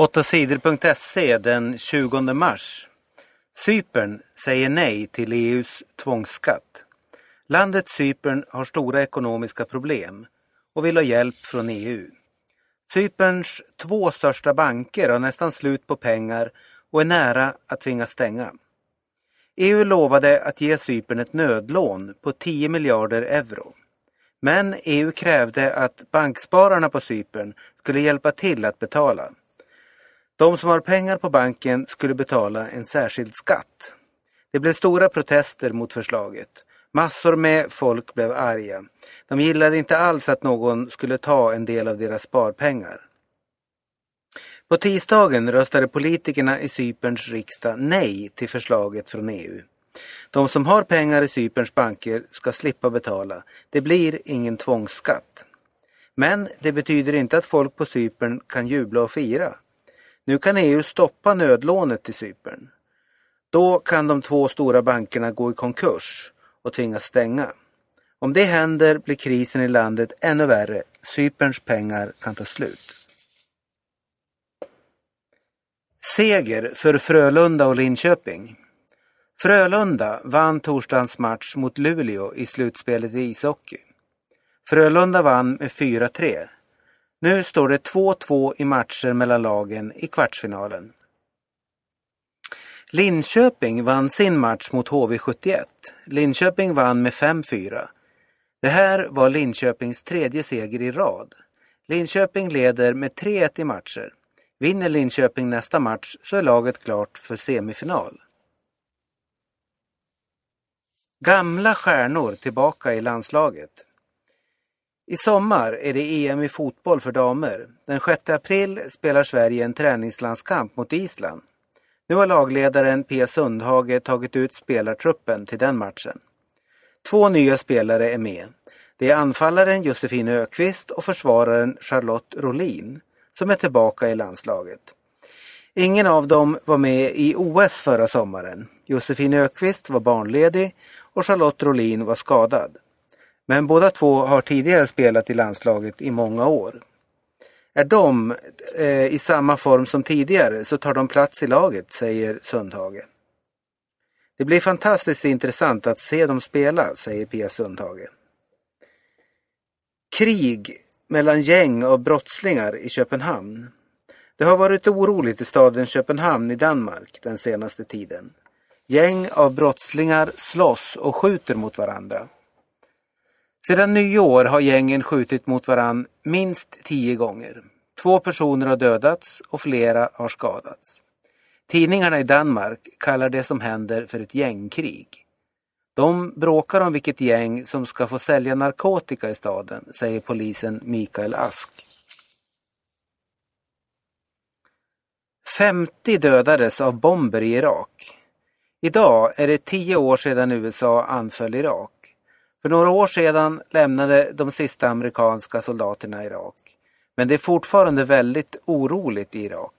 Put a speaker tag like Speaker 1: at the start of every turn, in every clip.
Speaker 1: 8sidor.se den 20 mars. Cypern säger nej till EUs tvångsskatt. Landet Cypern har stora ekonomiska problem och vill ha hjälp från EU. Cyperns två största banker har nästan slut på pengar och är nära att tvingas stänga. EU lovade att ge Cypern ett nödlån på 10 miljarder euro. Men EU krävde att bankspararna på Cypern skulle hjälpa till att betala. De som har pengar på banken skulle betala en särskild skatt. Det blev stora protester mot förslaget. Massor med folk blev arga. De gillade inte alls att någon skulle ta en del av deras sparpengar. På tisdagen röstade politikerna i Cyperns riksdag nej till förslaget från EU. De som har pengar i Cyperns banker ska slippa betala. Det blir ingen tvångsskatt. Men det betyder inte att folk på Cypern kan jubla och fira. Nu kan EU stoppa nödlånet till Cypern. Då kan de två stora bankerna gå i konkurs och tvingas stänga. Om det händer blir krisen i landet ännu värre. Cyperns pengar kan ta slut. Seger för Frölunda och Linköping. Frölunda vann torsdagens match mot Luleå i slutspelet i ishockey. Frölunda vann med 4-3. Nu står det 2-2 i matcher mellan lagen i kvartsfinalen. Linköping vann sin match mot HV71. Linköping vann med 5-4. Det här var Linköpings tredje seger i rad. Linköping leder med 3-1 i matcher. Vinner Linköping nästa match så är laget klart för semifinal. Gamla stjärnor tillbaka i landslaget. I sommar är det EM i fotboll för damer. Den 6 april spelar Sverige en träningslandskamp mot Island. Nu har lagledaren Pia Sundhage tagit ut spelartruppen till den matchen. Två nya spelare är med. Det är anfallaren Josefin Ökvist och försvararen Charlotte Rolin som är tillbaka i landslaget. Ingen av dem var med i OS förra sommaren. Josefin Ökvist var barnledig och Charlotte Rolin var skadad. Men båda två har tidigare spelat i landslaget i många år. Är de eh, i samma form som tidigare så tar de plats i laget, säger Sundhage. Det blir fantastiskt intressant att se dem spela, säger Pia Sundhage. Krig mellan gäng av brottslingar i Köpenhamn. Det har varit oroligt i staden Köpenhamn i Danmark den senaste tiden. Gäng av brottslingar slåss och skjuter mot varandra. Sedan nyår har gängen skjutit mot varann minst tio gånger. Två personer har dödats och flera har skadats. Tidningarna i Danmark kallar det som händer för ett gängkrig. De bråkar om vilket gäng som ska få sälja narkotika i staden, säger polisen Mikael Ask. 50 dödades av bomber i Irak. Idag är det tio år sedan USA anföll Irak. För några år sedan lämnade de sista amerikanska soldaterna Irak. Men det är fortfarande väldigt oroligt i Irak.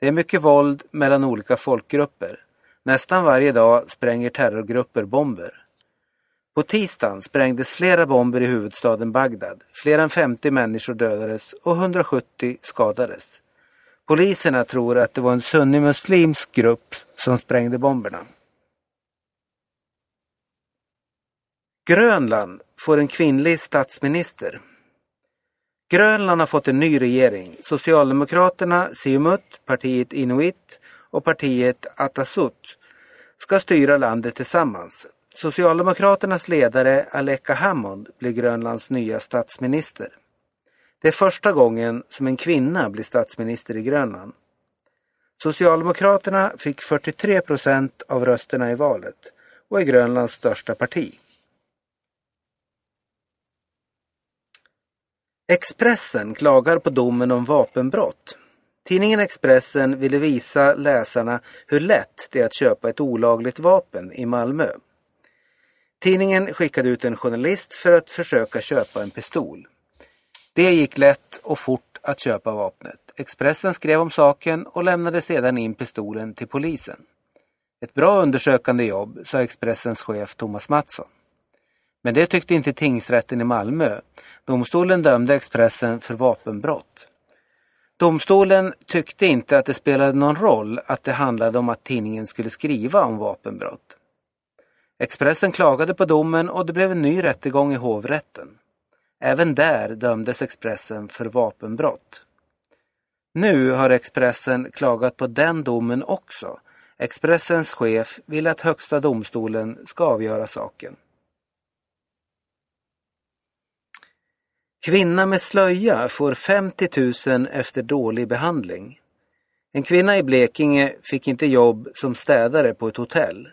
Speaker 1: Det är mycket våld mellan olika folkgrupper. Nästan varje dag spränger terrorgrupper bomber. På tisdagen sprängdes flera bomber i huvudstaden Bagdad. Fler än 50 människor dödades och 170 skadades. Poliserna tror att det var en sunnimuslimsk grupp som sprängde bomberna. Grönland får en kvinnlig statsminister. Grönland har fått en ny regering. Socialdemokraterna Siumut, partiet Inuit och partiet Atasut ska styra landet tillsammans. Socialdemokraternas ledare Aleka Hammond blir Grönlands nya statsminister. Det är första gången som en kvinna blir statsminister i Grönland. Socialdemokraterna fick 43 procent av rösterna i valet och är Grönlands största parti. Expressen klagar på domen om vapenbrott. Tidningen Expressen ville visa läsarna hur lätt det är att köpa ett olagligt vapen i Malmö. Tidningen skickade ut en journalist för att försöka köpa en pistol. Det gick lätt och fort att köpa vapnet. Expressen skrev om saken och lämnade sedan in pistolen till polisen. Ett bra undersökande jobb, sa Expressens chef Thomas Mattsson. Men det tyckte inte tingsrätten i Malmö. Domstolen dömde Expressen för vapenbrott. Domstolen tyckte inte att det spelade någon roll att det handlade om att tidningen skulle skriva om vapenbrott. Expressen klagade på domen och det blev en ny rättegång i hovrätten. Även där dömdes Expressen för vapenbrott. Nu har Expressen klagat på den domen också. Expressens chef vill att Högsta domstolen ska avgöra saken. Kvinna med slöja får 50 000 efter dålig behandling. En kvinna i Blekinge fick inte jobb som städare på ett hotell.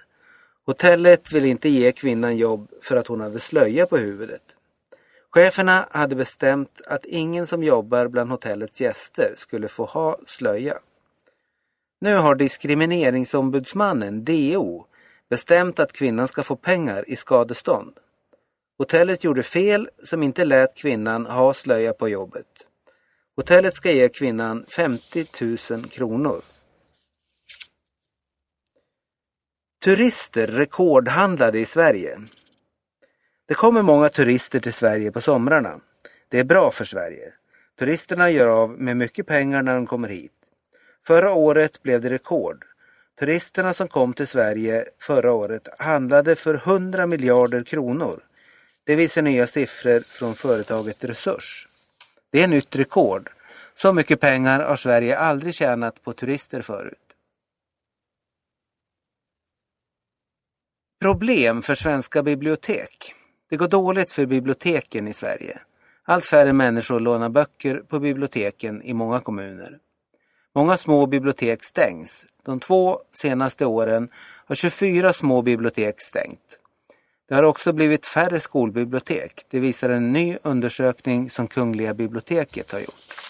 Speaker 1: Hotellet ville inte ge kvinnan jobb för att hon hade slöja på huvudet. Cheferna hade bestämt att ingen som jobbar bland hotellets gäster skulle få ha slöja. Nu har diskrimineringsombudsmannen, DO, bestämt att kvinnan ska få pengar i skadestånd. Hotellet gjorde fel som inte lät kvinnan ha slöja på jobbet. Hotellet ska ge kvinnan 50 000 kronor. Turister rekordhandlade i Sverige. Det kommer många turister till Sverige på somrarna. Det är bra för Sverige. Turisterna gör av med mycket pengar när de kommer hit. Förra året blev det rekord. Turisterna som kom till Sverige förra året handlade för 100 miljarder kronor. Det visar nya siffror från företaget Resurs. Det är nytt rekord. Så mycket pengar har Sverige aldrig tjänat på turister förut. Problem för svenska bibliotek. Det går dåligt för biblioteken i Sverige. Allt färre människor lånar böcker på biblioteken i många kommuner. Många små bibliotek stängs. De två senaste åren har 24 små bibliotek stängt. Det har också blivit färre skolbibliotek. Det visar en ny undersökning som Kungliga biblioteket har gjort.